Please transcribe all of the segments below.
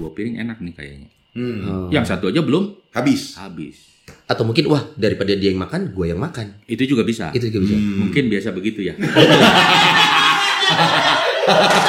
dua piring enak nih kayaknya. Hmm. Oh. Yang satu aja belum Habis. habis. Atau mungkin wah daripada dia yang makan, gue yang makan. Itu juga bisa. Itu juga bisa. Hmm. Mungkin biasa begitu ya.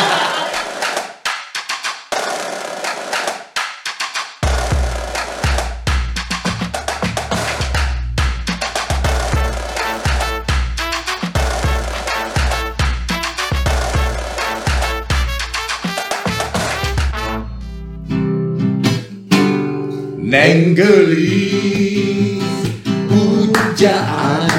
Gelis pujaan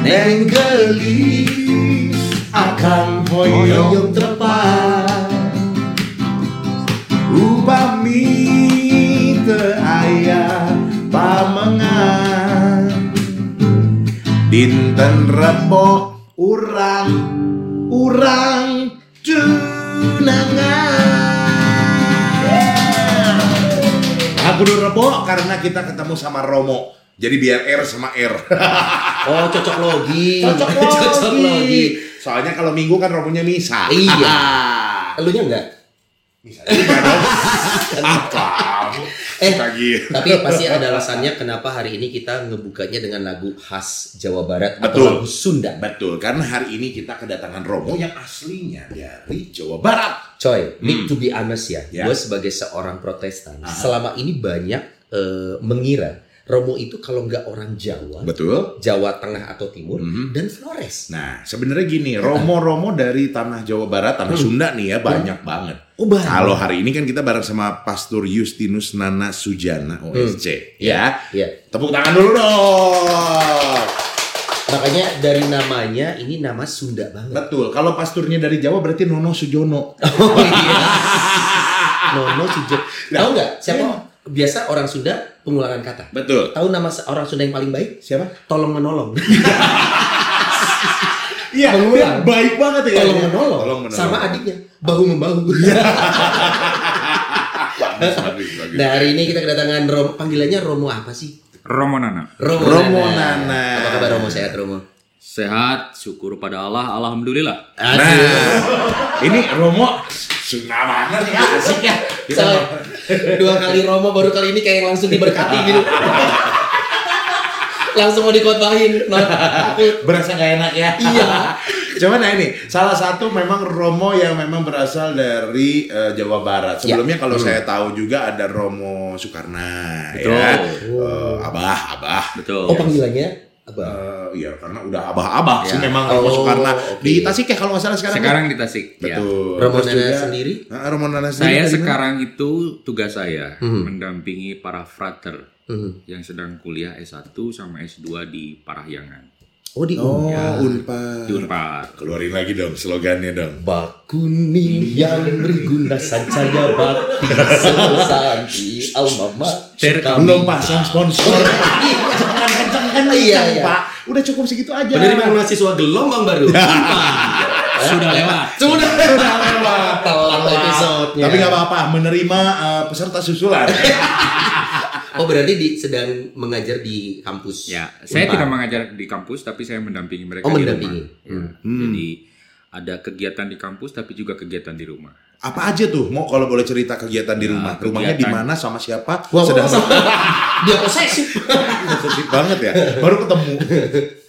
Neng gelis akan hoyong tepat Upami teu aya pamengan Dinten rebo kita ketemu sama Romo jadi biar R sama R Oh, cocok logi. cocok cocok logi. soalnya kalau minggu kan Romonya misa Iya. Elunya enggak? misa juga dong apa Eh, lagi Tapi pasti ada alasannya kenapa hari ini kita ngebukanya dengan lagu khas Jawa Barat atau Betul. lagu Sunda. betul karena hari ini kita kedatangan Romo yang aslinya dari Jawa Barat Coy, need Hmm. to be honest ya. Ya. Gue sebagai seorang Protestan, Ah. selama ini banyak eh, mengira Romo itu kalau nggak orang Jawa, betul Jawa Tengah atau Timur, Mhm. dan Flores. Nah, sebenarnya gini, Romo-Romo dari tanah Jawa Barat, tanah Hmm. Sunda nih ya banyak banget. Oh, banyak. Kalau hari ini kan kita bareng sama Pastor Justinus Nana Sujana OSC, ya. Iya. Tepuk tangan dulu dong. Makanya dari namanya ini nama Sunda banget. Betul. Kalau pasturnya dari Jawa berarti Nono Sujono. Oh iya. Nono Sujo. Nah, Tahu nggak siapa iya. Biasa orang Sunda pengulangan kata? Betul. Tahu nama orang Sunda yang paling baik? Siapa? Tolong menolong. Iya, Pengulang. baik banget ya. Tolong menolong. Tolong menolong. Sama adiknya bahu membahu. Bagus, bagus, bagus. nah hari ini kita kedatangan Romo. Panggilannya Romo apa sih? Romo Nana. Romo, Romo Nana. Apa kabar Romo? Sehat Romo? Sehat, syukur pada Allah, alhamdulillah. Nah, ini Romo Sunda banget ya, asik ya. Kita So, dua kali Romo baru kali ini kayak langsung diberkati gitu. langsung mau dikotbahin. Aku berasa gak enak ya. Iya. Cuman nah ini salah satu memang Romo yang memang berasal dari eh, Jawa Barat. Sebelumnya kalau saya tahu juga ada Romo Soekarna Betul. ya. Eh, abah, abah. Betul. oh panggilannya Eh, iya karena udah abah-abah sih Ya. memang Romo Oh, Soekarna oke. di Tasik ya kalau nggak salah sekarang. ya? Sekarang di Tasik. ya. Betul. Romo Terus Nana juga- sendiri? Nah, Romo Nana sendiri Saya mana? sekarang itu tugas saya Hmm. mendampingi para frater Hmm. yang sedang kuliah S1 sama S2 di Parahyangan. Oh di Oh, Unpad. Unpad. Di Unpad. Keluarin lagi dong slogannya dong. Bak kuning yang berguna sancaya bakti sesanti alma mater. Belum pasang sponsor. Kenceng-kenceng Iya, iya. Pak. Udah cukup segitu aja. Penerimaan mahasiswa gelombang baru. Sudah lewat. Sudah Sudah lewat. telat episodenya. Tapi nggak apa-apa, menerima eh, peserta susulan. Oh berarti di, sedang mengajar di kampus. Ya, saya tidak mengajar di kampus tapi saya mendampingi mereka Oh, di mendampingi. rumah. Ya, Hmm. Jadi ada kegiatan di kampus tapi juga kegiatan di rumah. Apa aja tuh? Mau kalau boleh cerita kegiatan di Nah, rumah. Rumahnya di mana sama siapa? Wah, Sedang dia posesif. sensitif banget ya. Baru ketemu.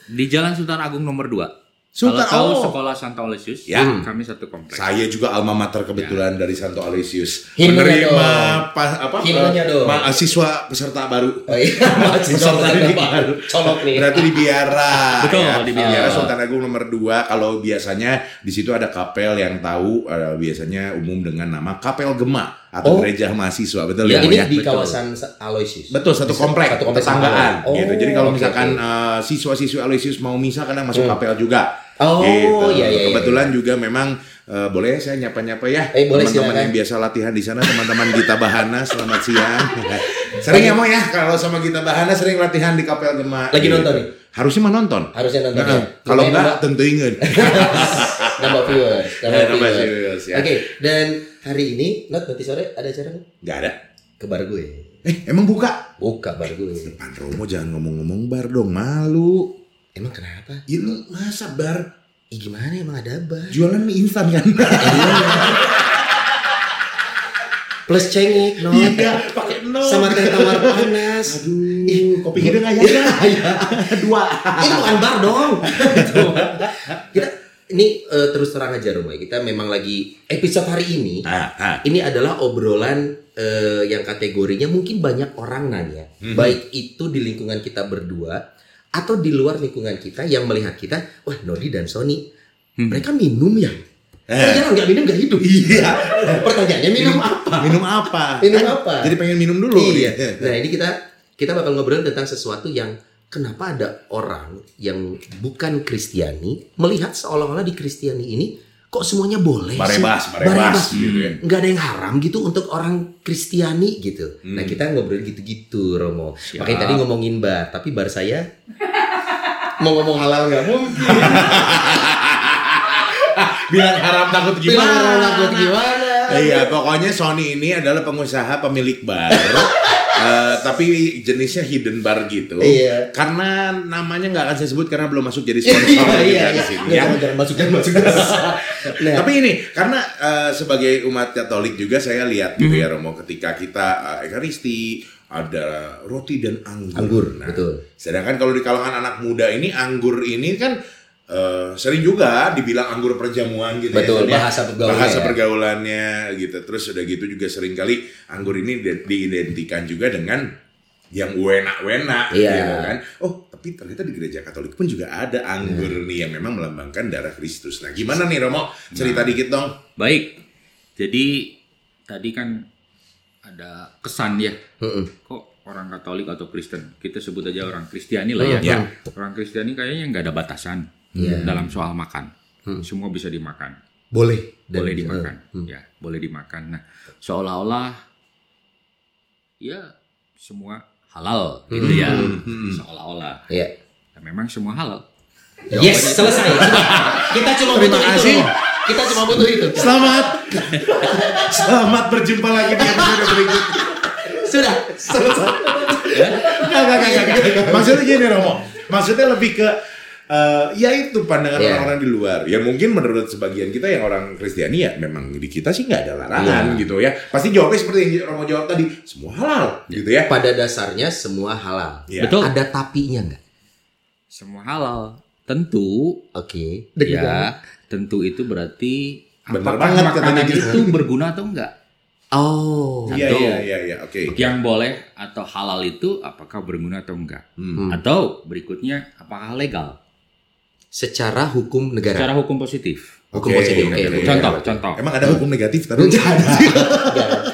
Di Jalan Sultan Agung nomor 2. Sultan- Kalau tahu oh. sekolah Santo Aloysius, Ya. kami satu kompleks. Saya juga alma mater kebetulan dari Santo Aloysius. Menerima pa- apa? Eh, mahasiswa peserta baru. Oh iya, mahasiswa Peserta didik baru. Colok nih. Berarti di Biara. Betul, ya. di Biara. Sultan Agung nomor 2. Kalau biasanya di situ ada kapel yang tahu eh, biasanya umum dengan nama Kapel Gema Oh. atau gereja mahasiswa, betul Ya, ya? ini ya? di Betul. kawasan Sa- Aloysius. Betul satu komplek, satu komplek tetanggaan Oh, gitu. Jadi kalau oke, misalkan oke. eh, siswa-siswi Aloysius mau misa kadang masuk Hmm. kapel juga. Oh, gitu. iya, iya, iya. Kebetulan juga memang eh, boleh saya nyapa-nyapa ya Eh, boleh, teman-teman yang biasa latihan di sana, teman-teman Gita Bahana, selamat siang. sering ya mau ya kalau sama Gita Bahana sering latihan di kapel Gema. Lagi gitu. nonton nih? Harusnya mah nonton. Harusnya nonton Nah, ya. Kalau enggak tentu ingin. nambah- viewers, nambah Eh, nambah viewers. ya. Oke, dan hari ini, Not, nanti sore ada acara nggak? Ada. Ke bar gue. Eh, emang buka? Buka bar gue. Depan Romo jangan ngomong-ngomong bar dong, malu. Emang kenapa? Ini masa bar Ih gimana emang ada bar? jualan mie instan kan? Plus cengek, no. Iya, pakai no. Sama teh tawar panas. Aduh, kopi hidung aja. Dua. Itu bukan bar dong. Kita ini eh, terus terang aja Romo, kita memang lagi episode hari ini. Ah, ah. Ini adalah obrolan eh, yang kategorinya mungkin banyak orang nanya, Mhm. baik itu di lingkungan kita berdua atau di luar lingkungan kita yang melihat kita, wah Nodi dan Sony, mereka minum ya? Eh. Jangan nggak minum nggak hidup. Iya. Pertanyaannya minum apa? Minum apa? Minum Kan apa? Jadi pengen minum dulu. Iya. dia. Nah ini kita kita bakal ngobrol tentang sesuatu yang kenapa ada orang yang bukan Kristiani melihat seolah-olah di Kristiani ini kok semuanya boleh Barebas, sih? barebas gitu ya. nggak ada yang haram gitu untuk orang Kristiani gitu. Hmm. Nah kita ngobrol gitu-gitu Romo. Makanya tadi ngomongin bar, tapi bar saya mau ngomong halal nggak mungkin. Bilang haram takut Bilang gimana? halal takut gimana? Iya, pokoknya Sony ini adalah pengusaha pemilik bar. Eh, tapi jenisnya hidden bar gitu. Iya. Karena namanya nggak akan saya sebut karena belum masuk jadi sponsor Iya iya di iya. sini Nggak, ya. Jangan masuk jangan masuk. Nah, Tapi ini karena eh, sebagai umat Katolik juga saya lihat gitu Mhm. ya Romo ketika kita eh, Ekaristi ada roti dan anggur. Anggur, Nah, betul. Sedangkan kalau di kalangan anak muda ini anggur ini kan eh, sering juga dibilang anggur perjamuan gitu Betul, ya. bahasa pergaulannya Bahasa ya. pergaulannya gitu. Terus udah gitu juga sering kali anggur ini di- diidentikan juga dengan yang wena-wena Iya. gitu kan. Oh, tapi ternyata di gereja Katolik pun juga ada anggur nih yang memang melambangkan darah Kristus. Nah, gimana nih Romo? Cerita dikit dong. Baik. Jadi tadi kan ada kesan ya. Mm-mm. Kok orang Katolik atau Kristen? Kita sebut aja orang Kristiani lah ya. Ya. Orang Kristiani kayaknya nggak ada batasan Iya. dalam soal makan. Semua bisa dimakan. boleh Dan- boleh dimakan. Ya, boleh dimakan. Nah, seolah-olah ya semua halal gitu ya. Seolah-olah. Iya. Nah, memang semua halal. Yes, selesai. Sudah. Kita cuma Terima butuh kasih. itu. Kita cuma butuh itu. Selamat. Selamat berjumpa lagi di episode berikutnya. Sudah. Selesai. Nggak, nggak, nggak. Maksudnya gini Romo. Maksudnya lebih ke eh, ya itu pandangan Iya. orang-orang di luar. Ya mungkin menurut sebagian kita yang orang Kristiani ya memang di kita sih nggak ada larangan Iya. gitu ya. Pasti jawabnya seperti yang Romo jawab tadi, semua halal gitu ya. Pada dasarnya semua halal. Iya. Betul. Ada tapinya nggak? Semua halal. Tentu Oke. ya, tentu itu berarti Benar banget makanan katanya gitu. itu berguna atau enggak? Oh. Iya iya iya iya oke. Yang boleh atau halal itu apakah berguna atau enggak? Hmm. Atau berikutnya apakah legal? Secara hukum negara. Secara hukum positif. hukum Oke, positif. Oke. oke, oke. oke. Contoh, contoh. Emang ada hukum negatif tapi Nggak ada.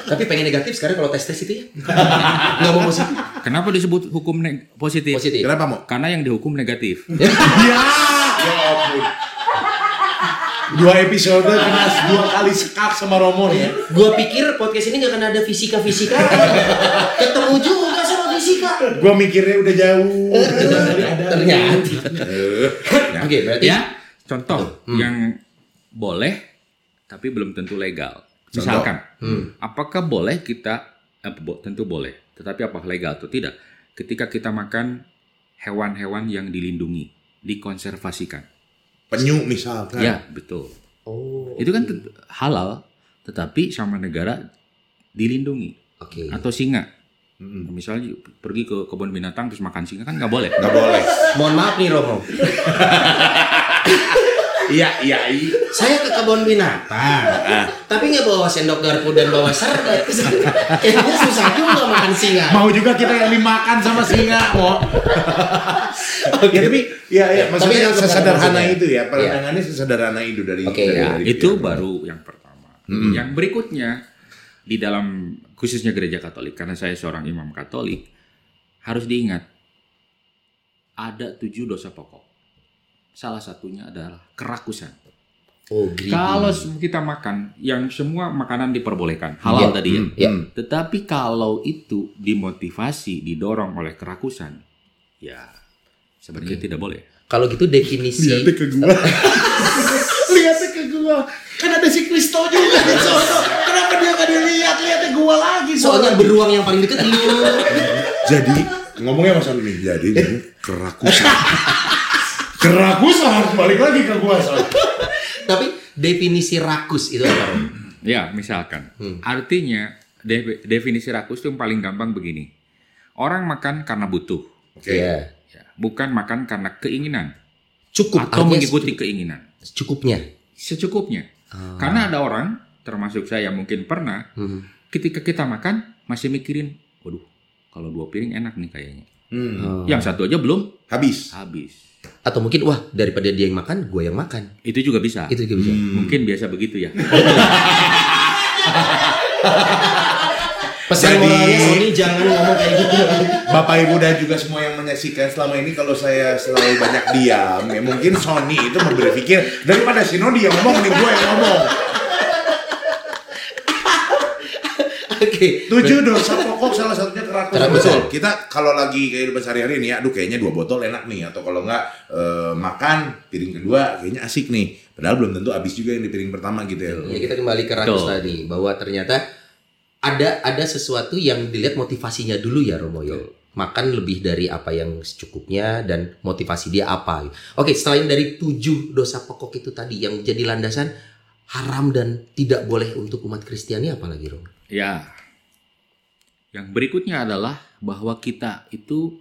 Tapi pengen negatif sekarang kalau tes tes itu ya. Nggak mau positif. Kenapa disebut hukum neg- positif? Positif. Kenapa mau? Karena yang dihukum negatif. Ya, ya ampun. Dua episode kena dua kali sekak sama Romo nih ya. Gua pikir podcast ini nggak akan ada fisika fisika. Ketemu juga sama fisika. Gua mikirnya udah jauh. Ternyata. Nah, Oke, berarti ya, contoh yang boleh tapi belum tentu legal. Misalkan, apakah boleh kita eh, tentu boleh, tetapi apakah legal atau tidak? Ketika kita makan hewan-hewan yang dilindungi, dikonservasikan. penyu misalkan. Ya, betul. Oh. Itu kan halal, tetapi sama negara dilindungi. Oke. Atau singa. Mm-mm. Misalnya pergi ke kebun binatang terus makan singa kan nggak boleh. Nggak boleh. Mohon maaf nih Romo. Iya iya iya. Saya ke kebun binatang. Tapi nggak bawa sendok garpu dan bawa serbet. Kayaknya susah juga makan singa. Mau juga kita yang dimakan sama singa, mau. Ya tapi ya ya maksudnya Tapi itu sesederhana itu ya, pandangannya sesederhana itu dari Oke, dari, Ya, dari itu baru yang pertama. Yang berikutnya di dalam khususnya gereja Katolik karena saya seorang imam Katolik harus diingat ada tujuh dosa pokok. Salah satunya adalah kerakusan. Oh, greedy. Kalau kita makan yang semua makanan diperbolehkan, halal Iya. tadi ya. Ya. Tetapi kalau itu dimotivasi, didorong oleh kerakusan, ya sebenarnya tidak boleh. Kalau gitu definisi Lihatnya ke gua. Lihatnya ke gua. Kan ada si Kristo juga di sono. Kenapa dia gak dilihat? Lihatnya gua lagi soalnya beruang yang paling deket lu. Jadi ngomongnya Mas Andi, jadi ini kerakusan. kerakusan balik lagi ke gua soalnya. Tapi definisi rakus itu apa? Ya, misalkan. Hmm. Artinya de- definisi rakus itu yang paling gampang begini. Orang makan karena butuh, Oke. Iya. ya, bukan makan karena keinginan Cukup atau mengikuti secu- keinginan. Cukupnya. Secukupnya. Ah. Karena ada orang, termasuk saya mungkin pernah, Hmm. ketika kita makan masih mikirin, waduh, kalau dua piring enak nih kayaknya. Hmm. Oh. Yang satu aja belum Habis. habis. Atau mungkin wah daripada dia yang makan, gue yang makan. Itu juga bisa. Itu juga bisa. Hmm. Mungkin biasa begitu ya. Pesan Jadi- moralnya Sony jangan ngomong kayak gitu. Bapak Ibu dan juga semua yang menyaksikan selama ini kalau saya selalu banyak diam ya mungkin Sony itu mau berpikir daripada si Nodi yang ngomong nih gue yang ngomong. Oke. Tujuh dosa pokok salah satunya. Kerakusan. Betul. Kita kalau lagi kehidupan sehari-hari nih, aduh kayaknya dua botol enak nih, atau kalau enggak eh, makan piring kedua kayaknya asik nih. Padahal belum tentu habis juga yang di piring pertama gitu ya. Ya kita kembali ke rakus tadi bahwa ternyata ada ada sesuatu yang dilihat motivasinya dulu ya Romo ya. Makan lebih dari apa yang secukupnya dan motivasi dia apa. Oke, selain dari tujuh dosa pokok itu tadi yang jadi landasan haram dan tidak boleh untuk umat Kristiani apalagi Romo? Ya. Yang berikutnya adalah bahwa kita itu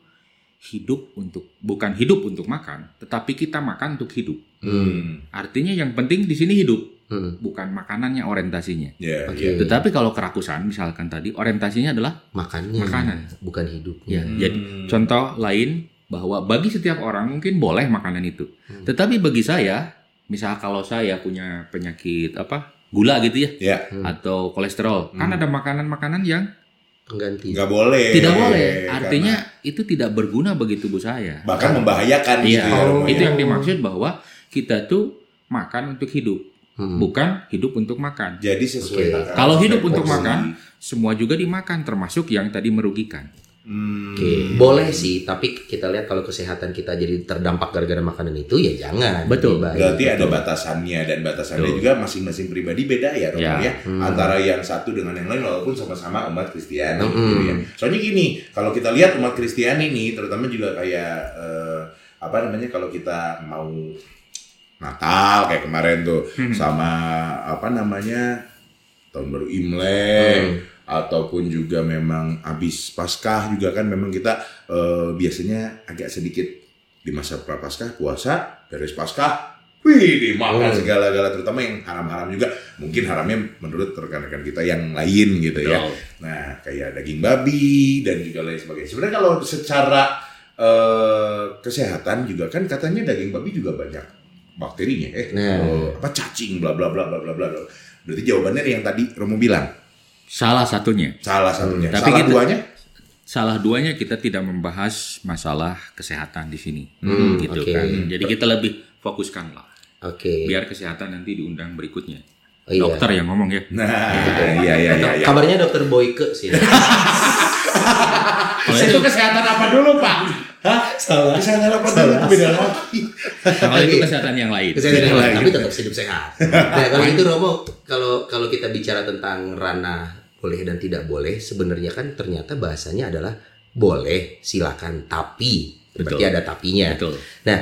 hidup untuk bukan hidup untuk makan, tetapi kita makan untuk hidup. Hmm. Artinya yang penting di sini hidup, Hmm, bukan makanannya orientasinya. Ya, Oke. ya. Tetapi kalau kerakusan misalkan tadi orientasinya adalah makannya Makanan. bukan hidupnya. ya. Jadi contoh lain bahwa bagi setiap orang mungkin boleh makanan itu. Tetapi bagi saya, misal kalau saya punya penyakit apa? gula gitu ya Ya, Hmm. atau kolesterol, kan ada makanan-makanan yang Pengganti. nggak boleh. tidak boleh. Karena Artinya itu tidak berguna bagi tubuh saya. bahkan membahayakan gitu Iya, ya. Romo, itu ya. yang dimaksud bahwa kita tuh makan untuk hidup, Hmm. bukan hidup untuk makan. Jadi sesuai takaran Kalau hidup untuk porsi. makan, semua juga dimakan, termasuk yang tadi merugikan. Hmm. Oke, boleh sih, tapi kita lihat kalau kesehatan kita jadi terdampak gara-gara makanan itu ya jangan. Betul. Baik. Berarti ada batasannya dan batasannya Betul. juga masing-masing pribadi beda ya, Romo Ya. ya. Hmm. Antara yang satu dengan yang lain walaupun sama-sama umat Kristiani Hmm. gitu ya. Soalnya gini, kalau kita lihat umat Kristiani nih, terutama juga kayak eh, apa namanya kalau kita mau Natal kayak kemarin tuh Hmm. sama apa namanya tahun baru Imlek Hmm. ataupun juga memang habis Paskah juga kan memang kita eh, biasanya agak sedikit di masa prapaskah puasa beres Paskah wih dimakan Hmm. segala-gala terutama yang haram-haram juga mungkin haramnya menurut rekan-rekan kita yang lain gitu ya Betul. nah kayak daging babi dan juga lain sebagainya sebenarnya kalau secara eh, kesehatan juga kan katanya daging babi juga banyak bakterinya eh Nah. eh, apa cacing bla bla bla bla bla bla berarti jawabannya yang tadi Romo bilang Salah satunya. salah satunya Tapi salah kita- duanya Salah duanya kita tidak membahas masalah kesehatan di sini, Hmm, gitu oke. kan. Jadi kita lebih fokuskan lah, Oke. biar kesehatan nanti diundang berikutnya. Oh, iya. Dokter yang ngomong ya. nah iya iya iya, iya. Kabarnya dokter Boyke sih. Kalau itu itu, kesehatan apa dulu pak Hah? Salah. kesehatan apa dulu beda lagi kalau itu kesehatan yang lain. Kesehatan yang lain, tapi tetap hidup sehat. Nah, kalau itu Romo, kalau kalau kita bicara tentang ranah boleh dan tidak boleh, sebenarnya kan ternyata bahasanya adalah boleh, silakan, tapi berarti Betul. ada tapinya. Betul. Nah,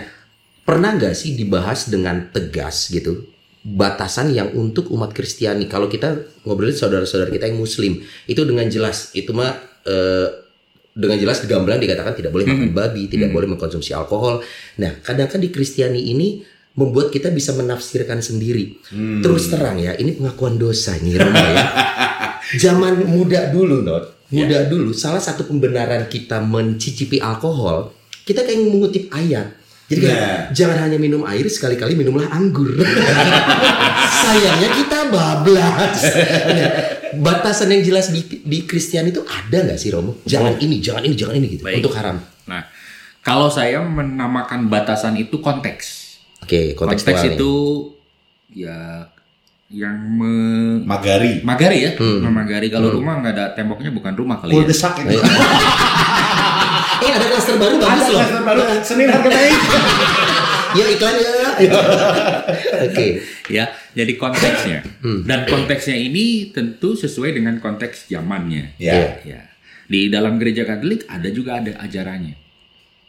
pernah nggak sih dibahas dengan tegas gitu batasan yang untuk umat Kristiani? Kalau kita ngobrolin saudara-saudara kita yang Muslim, itu dengan jelas itu mah eh, dengan jelas di gamblang dikatakan tidak boleh makan babi, tidak boleh mengkonsumsi alkohol. Nah, kadang kan di Kristiani ini membuat kita bisa menafsirkan sendiri. Terus terang ya, ini pengakuan dosa nih ya. Zaman muda dulu, Not. Muda dulu, salah satu pembenaran kita mencicipi alkohol, kita kayak mengutip ayat. Jadi kayak, Nah. jangan hanya minum air, sekali-kali minumlah anggur. Sayangnya kita bablas. Nah, batasan yang jelas di, di Kristen itu ada nggak sih Romo? Jangan ini, jangan ini, jangan ini gitu. Baik. Untuk haram. Nah, kalau saya menamakan batasan itu konteks. Oke, Konteks kontekstual nih. itu ya yang me- magari. Magari ya, Hmm. memagari. Kalau rumah nggak ada temboknya bukan rumah kali ya. kuldesak itu. Eh ada klaster baru ada bagus loh. klaster baru. Senin harga naik Ya iklan ya. Oke. ya jadi konteksnya. Hmm. dan konteksnya ini tentu sesuai dengan konteks zamannya. Ya. Ya. Di dalam gereja Katolik ada juga ada ajarannya.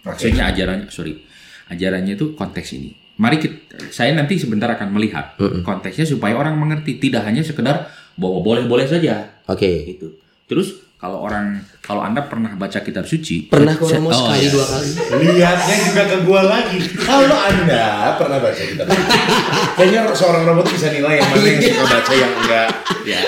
Maksudnya ajarannya sorry. Ajarannya itu konteks ini mari kita, saya nanti sebentar akan melihat Mm-mm. konteksnya supaya orang mengerti tidak hanya sekedar bahwa boleh-boleh saja Oke. Itu. Terus kalau orang kalau Anda pernah baca kitab suci, Pernah kok Romo oh, sekali iya. dua kali. Lihatnya juga ke gua lagi. Kalau anda pernah baca kitab suci, kayaknya seorang robot bisa nilai yang mana yang suka baca yang enggak. Ya.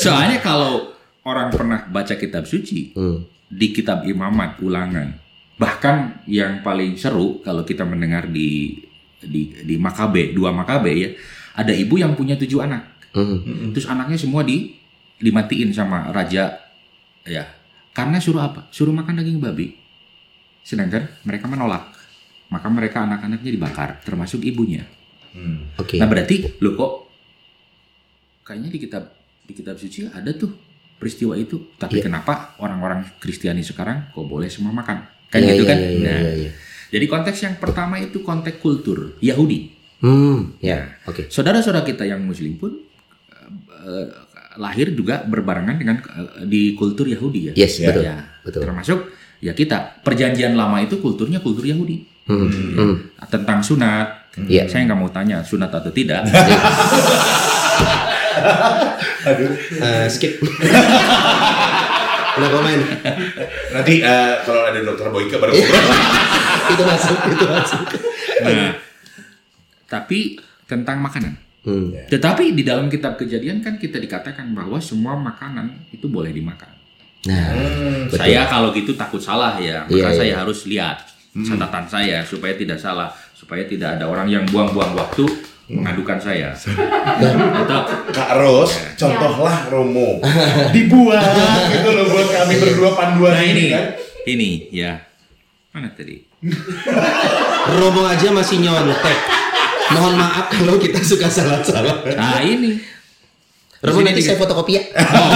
Soalnya kalau orang pernah baca kitab suci Hmm. di kitab Imamat Ulangan, bahkan yang paling seru kalau kita mendengar di di di Makabe, dua Makabe ya, ada ibu yang punya tujuh anak. Hmm. Terus anaknya semua di dimatiin sama raja ya. Karena suruh apa? Suruh makan daging babi. Sedangkan mereka menolak. Maka mereka anak-anaknya dibakar, termasuk ibunya. Hmm. Oke. Nah berarti lo kok kayaknya di kitab di kitab suci ada tuh peristiwa itu. Tapi Iya. kenapa orang-orang Kristiani sekarang kok boleh semua makan? Kan Iya, gitu iya, kan? iya, iya, Nah, iya, iya. Jadi konteks yang pertama itu konteks kultur Yahudi. Hmm. Ya. Oke. Saudara-saudara kita yang Muslim pun eh, lahir juga berbarengan dengan eh, di kultur Yahudi ya. Yes, Ya, betul. Ya, Betul. Termasuk ya kita perjanjian lama itu kulturnya kultur Yahudi Hmm. Hmm. tentang sunat. Iya. Saya nggak mau tanya sunat atau tidak. Aduh. Eh, skip. Udah komen. Nanti eh, kalau ada dokter Boyke baru ngobrol. itu masuk, itu masuk. Nah, tapi tentang makanan. Hmm. Tetapi di dalam kitab kejadian kan kita dikatakan bahwa semua makanan itu boleh dimakan. Nah, betul. Saya kalau gitu takut salah ya, maka Iya, saya iya. harus lihat catatan saya supaya tidak salah, supaya tidak ada orang yang buang-buang waktu mengadukan saya. Atau Kak Ros, contohlah Romo. Dibuat gitu loh buat kami berdua panduan nah ini, kan. ini ya mana tadi? Romo aja masih nyontek. Mohon maaf kalau kita suka salah-salah. Nah ini. Romo nanti saya fotokopi ya. Oh.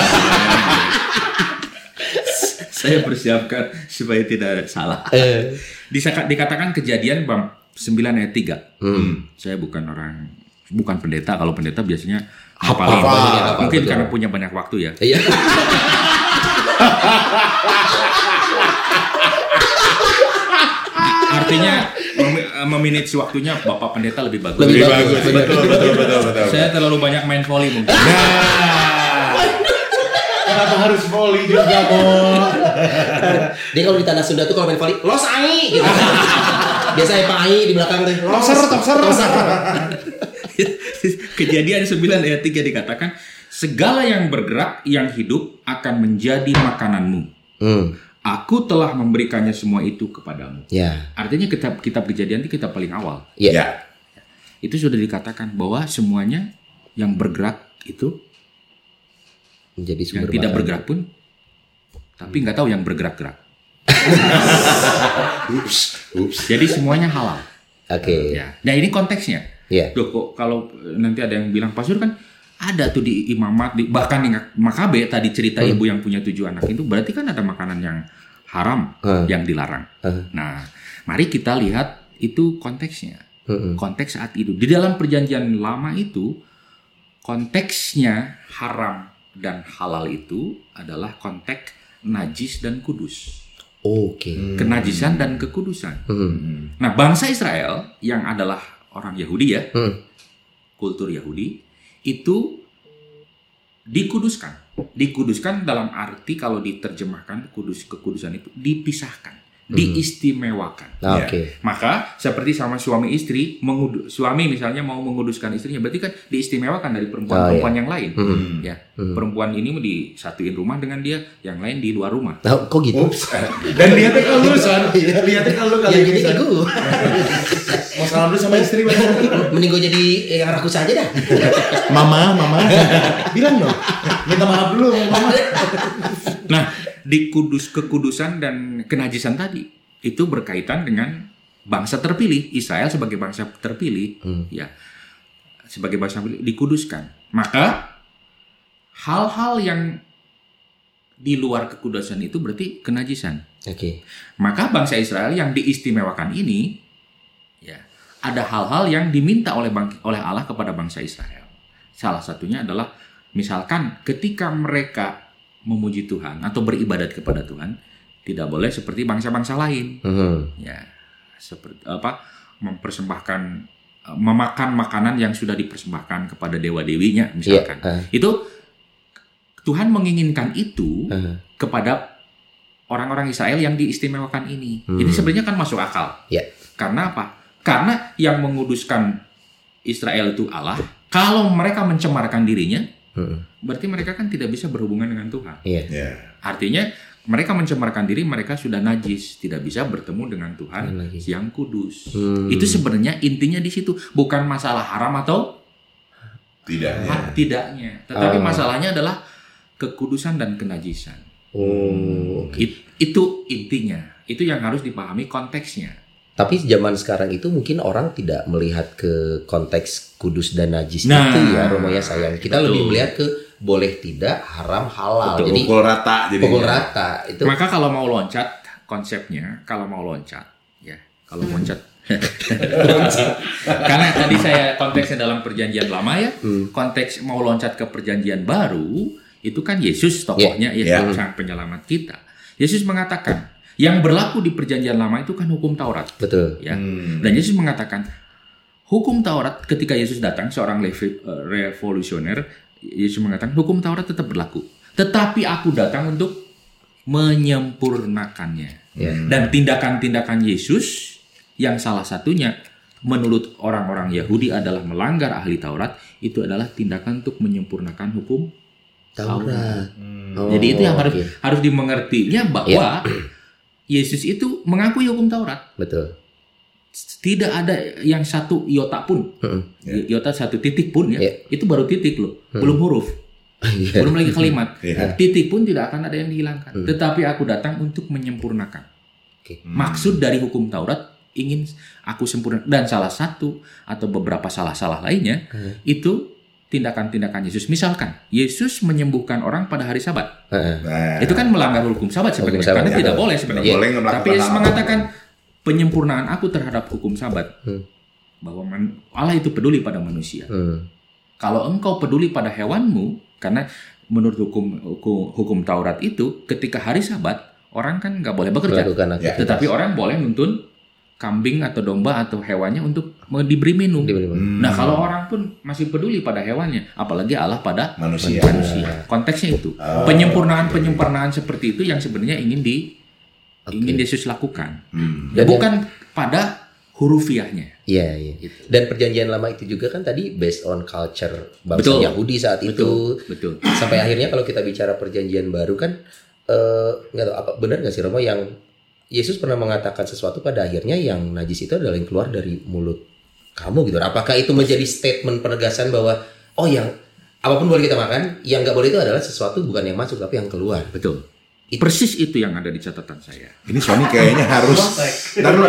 saya persiapkan supaya tidak salah. Eh. Disaka- dikatakan kejadian bab 9 ayat 3. Hmm. Saya bukan orang bukan pendeta. Kalau pendeta biasanya hafalin. hafal, Mungkin betul. karena punya banyak waktu ya. Iya. Artinya mem- memanage waktunya Bapak pendeta lebih bagus. Lebih Lebih bagus, bagus. Betul, betul, betul, betul. Saya terlalu banyak main volley mungkin. Nah. Kenapa harus volley juga, Bo? Dia kalau di tanah Sunda tuh kalau main volley, los ai gitu. Biasanya Pak Ai di belakang tuh. Los, Tokser, tokser. Kejadian 9 ayat 3 dikatakan segala yang bergerak yang hidup akan menjadi makananmu. Hmm. Aku telah memberikannya semua itu kepadamu. Ya. Artinya kitab kitab kejadian itu kitab paling awal. Iya. Ya. Itu sudah dikatakan bahwa semuanya yang bergerak itu Menjadi yang sumber tidak makan. bergerak pun tapi nggak tahu yang bergerak-gerak. Ups, ups. Jadi semuanya halal. Oke. Ya. Nah ini konteksnya. Iya. Loh kok kalau nanti ada yang bilang pasur kan ada tuh di imamat di, bahkan di Makabe tadi cerita Hmm. ibu yang punya tujuh anak itu berarti kan ada makanan yang haram Hmm. yang dilarang. Hmm. Nah, mari kita lihat itu konteksnya. Hmm. Konteks saat itu di dalam perjanjian lama itu konteksnya haram dan halal itu adalah konteks najis dan kudus. Oke. Kenajisan dan kekudusan. Hmm. Nah, bangsa Israel yang adalah orang Yahudi ya, Hmm. kultur Yahudi itu dikuduskan. Dikuduskan dalam arti kalau diterjemahkan kudus kekudusan itu dipisahkan, diistimewakan. Nah, Ya. Oke. Maka seperti sama suami istri, mengudu- suami misalnya mau menguduskan istrinya, berarti kan diistimewakan dari perempuan-perempuan yang lain. Hmm. Ya, Hmm. perempuan ini mau disatuin rumah dengan dia, yang lain di luar rumah. Nah, kok gitu? Ups. Dan lihatnya ke lu, Son. Lihatnya ke lu kali Yang ini, Son. ke gue. Mau salam dulu sama istri. Mending gue jadi yang rakus aja dah. Mama, mama. Bilang dong. Minta maaf dulu, mama. Nah, di kudus kekudusan dan kenajisan tadi itu berkaitan dengan bangsa terpilih Israel sebagai bangsa terpilih, Hmm. ya sebagai bangsa terpilih dikuduskan. Maka hal-hal yang di luar kekudusan itu berarti kenajisan. Oke. Maka bangsa Israel yang diistimewakan ini, ya ada hal-hal yang diminta oleh bang- oleh Allah kepada bangsa Israel. Salah satunya adalah misalkan ketika mereka memuji Tuhan atau beribadat kepada Tuhan, tidak boleh seperti bangsa-bangsa lain. Hmm. Ya, seperti apa mempersembahkan eh, memakan makanan yang sudah dipersembahkan kepada dewa dewinya Iya. misalkan ah. itu Tuhan menginginkan itu Heeh. kepada orang-orang Israel yang diistimewakan ini. Hmm. Ini sebenarnya kan masuk akal. Ya. Karena apa? Karena yang menguduskan Israel itu Allah. Kalau mereka mencemarkan dirinya, Heeh. berarti mereka kan tidak bisa berhubungan dengan Tuhan. Iya. Ya. Artinya mereka mencemarkan diri, mereka sudah najis, tidak bisa bertemu dengan Tuhan Yang najis. yang kudus. Hmm. Itu sebenarnya intinya di situ, bukan masalah haram atau Tidaknya. ha- tidaknya, tetapi Oh. masalahnya adalah kekudusan dan kenajisan. Oh, oke. It- itu intinya, itu yang harus dipahami konteksnya. Tapi zaman sekarang itu mungkin orang tidak melihat ke konteks kudus dan najis Nah, itu ya Romo ya sayang. Kita betul. lebih melihat ke boleh tidak, haram halal. Betul. Jadi Pukul rata jadi. pukul rata itu. Maka kalau mau loncat, konsepnya kalau mau loncat, ya kalau loncat. Karena tadi saya konteksnya dalam perjanjian lama ya, Hmm. konteks mau loncat ke perjanjian baru itu kan Yesus tokohnya ya, Ya. sang penyelamat kita. Yesus mengatakan yang berlaku di perjanjian lama itu kan hukum Taurat, Betul. ya. Hmm. Dan Yesus mengatakan hukum Taurat ketika Yesus datang seorang levi- eh, revolusioner, Yesus mengatakan hukum Taurat tetap berlaku. Tetapi aku datang untuk menyempurnakannya. Ya. Dan tindakan-tindakan Yesus yang salah satunya menurut orang-orang Yahudi adalah melanggar ahli Taurat itu adalah tindakan untuk menyempurnakan hukum. Taurat. Hmm. Oh, Jadi itu yang harus oke. harus dimengertinya bahwa Yesus itu mengakui hukum Taurat. Betul. Tidak ada yang satu iota pun, Heeh. Ya. iota satu titik pun ya, Ya. itu baru titik loh, Hmm. belum huruf, Iya. belum lagi kalimat. Iya. Titik pun tidak akan ada yang dihilangkan. Hmm. Tetapi aku datang untuk menyempurnakan. Oke. Hmm. Maksud dari hukum Taurat ingin aku sempurna dan salah satu atau beberapa salah-salah lainnya Hmm. itu tindakan-tindakan Yesus. Misalkan Yesus menyembuhkan orang pada hari Sabat. Nah, Itu kan melanggar hukum Sabat sebenarnya Sabat, karena ya. tidak boleh Tidak sebenarnya. boleh Tapi Yesus mengatakan penyempurnaan aku terhadap hukum Sabat Hmm. bahwa Allah itu peduli pada manusia. Hmm. Kalau engkau peduli pada hewanmu, karena menurut hukum hukum, hukum Taurat itu, ketika hari Sabat orang kan nggak boleh bekerja, Melakukan Ya. aktivitas. tetapi orang boleh nuntun kambing atau domba atau hewannya untuk diberi minum. Diberi minum. Hmm. Nah kalau orang pun masih peduli pada hewannya, apalagi Allah pada manusia. manusia. Konteksnya itu Oh. penyempurnaan penyempurnaan seperti itu yang sebenarnya ingin di Oke. ingin Yesus lakukan, Hmm. ya, Dan bukan pada hurufiahnya. Iya, iya. Gitu. Dan perjanjian lama itu juga kan tadi based on culture bangsa Betul. Yahudi saat itu. Betul. Sampai akhirnya kalau kita bicara perjanjian baru kan eh, nggak tahu apa benar nggak sih Romo yang Yesus pernah mengatakan sesuatu pada akhirnya yang najis itu adalah yang keluar dari mulut kamu gitu. Apakah itu menjadi statement penegasan bahwa oh yang apa pun boleh kita makan, yang nggak boleh itu adalah sesuatu bukan yang masuk tapi yang keluar. Betul. Itu- Persis itu yang ada di catatan saya. Ini Sony kayaknya harus. Ntar dulu.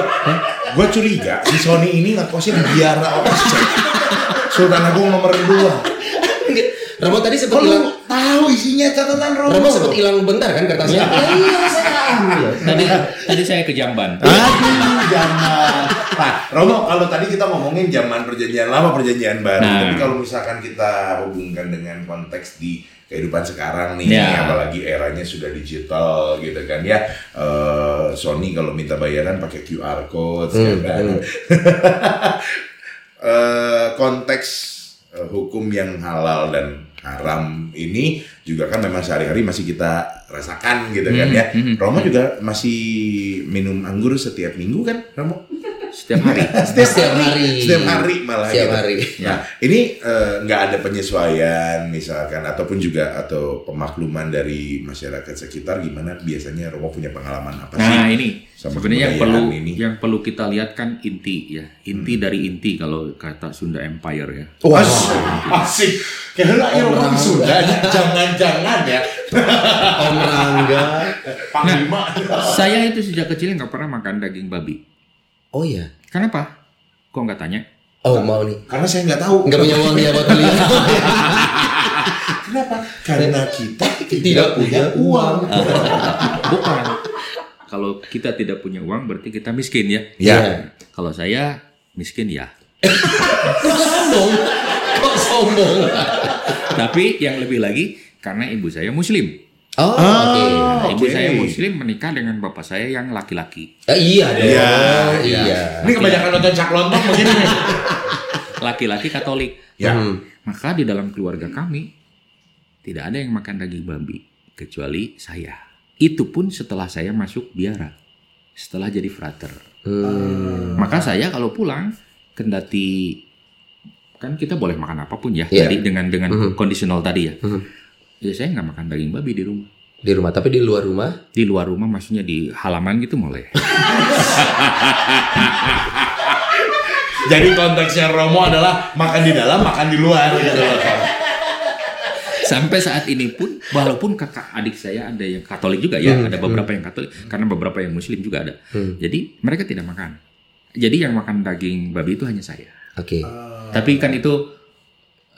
Gue curiga si Sony ini ngekosin biara Oscek. Sultan Agung nomor 2. Romo tadi sempat hilang. Tahu isinya catatan Romo? Romo sempat hilang bentar kan kertasnya. iya, saya ambil. Tadi tadi saya ke Jamban. Aduh, jangan. Nah, Romo, kalau tadi kita ngomongin zaman perjanjian lama, perjanjian baru, Nah. tapi kalau misalkan kita hubungkan dengan konteks di kehidupan sekarang nih, Ya. apalagi eranya sudah digital gitu kan ya, eh, Sony kalau minta bayaran pakai QR code, Hmm, ya kan? hmm. Eh, konteks eh, hukum yang halal dan haram ini juga kan memang sehari-hari masih kita rasakan gitu kan Hmm, ya. hmm. Romo juga masih minum anggur setiap minggu kan, Romo? Setiap hari. Setiap hari. Setiap hari malah Setiap gitu. hari. Nah, ini eh, nggak ada penyesuaian misalkan ataupun juga atau pemakluman dari masyarakat sekitar gimana biasanya Romo punya pengalaman apa sih? Nah ini Sama sebenarnya yang perlu ini. yang perlu kita lihat kan inti ya inti dari inti kalau kata Sunda Empire ya. Wah. Asik, asik. Kayaknya ya Orang Sunda, jangan-jangan ya. Om Rangga. Panglima. Saya itu sejak kecil nggak pernah makan daging babi. Oh iya. Kenapa? Kok nggak tanya? Oh mau nih. Karena saya nggak tahu. Nggak punya uang ya buat beli. Kenapa? Karena kita Tidak punya uang. Bukan. Kalau kita tidak punya uang berarti kita miskin ya. Ya. Kalau saya miskin ya. Kok sombong? Kok sombong? Tapi yang lebih lagi karena ibu saya muslim. Oh, Ah. oke. Nah, ibu Oke. saya muslim menikah dengan bapak saya yang laki-laki. Ah, iya dong. Iya, iya. Ini kebanyakan nonton cak lontong begini. Laki-laki Katolik. Ya. Hmm. Maka di dalam keluarga kami tidak ada yang makan daging babi kecuali saya. Itu pun setelah saya masuk biara, setelah jadi frater. Hmm. Maka saya kalau pulang kendati kan kita boleh makan apa pun ya, Iya. jadi dengan dengan Mhm. kondisional tadi ya. Mhm. Ya saya nggak makan daging babi di rumah. Di rumah, tapi di luar rumah Di luar rumah maksudnya di halaman gitu boleh. Jadi konteksnya Romo adalah makan di dalam, makan di luar gitu loh. Sampai saat ini pun, walaupun kakak adik saya ada yang Katolik juga ya, Hmm, ada beberapa yang Katolik, karena beberapa yang Muslim juga ada. Hmm. Jadi mereka tidak makan. Jadi yang makan daging babi itu hanya saya. Oke. Tapi kan itu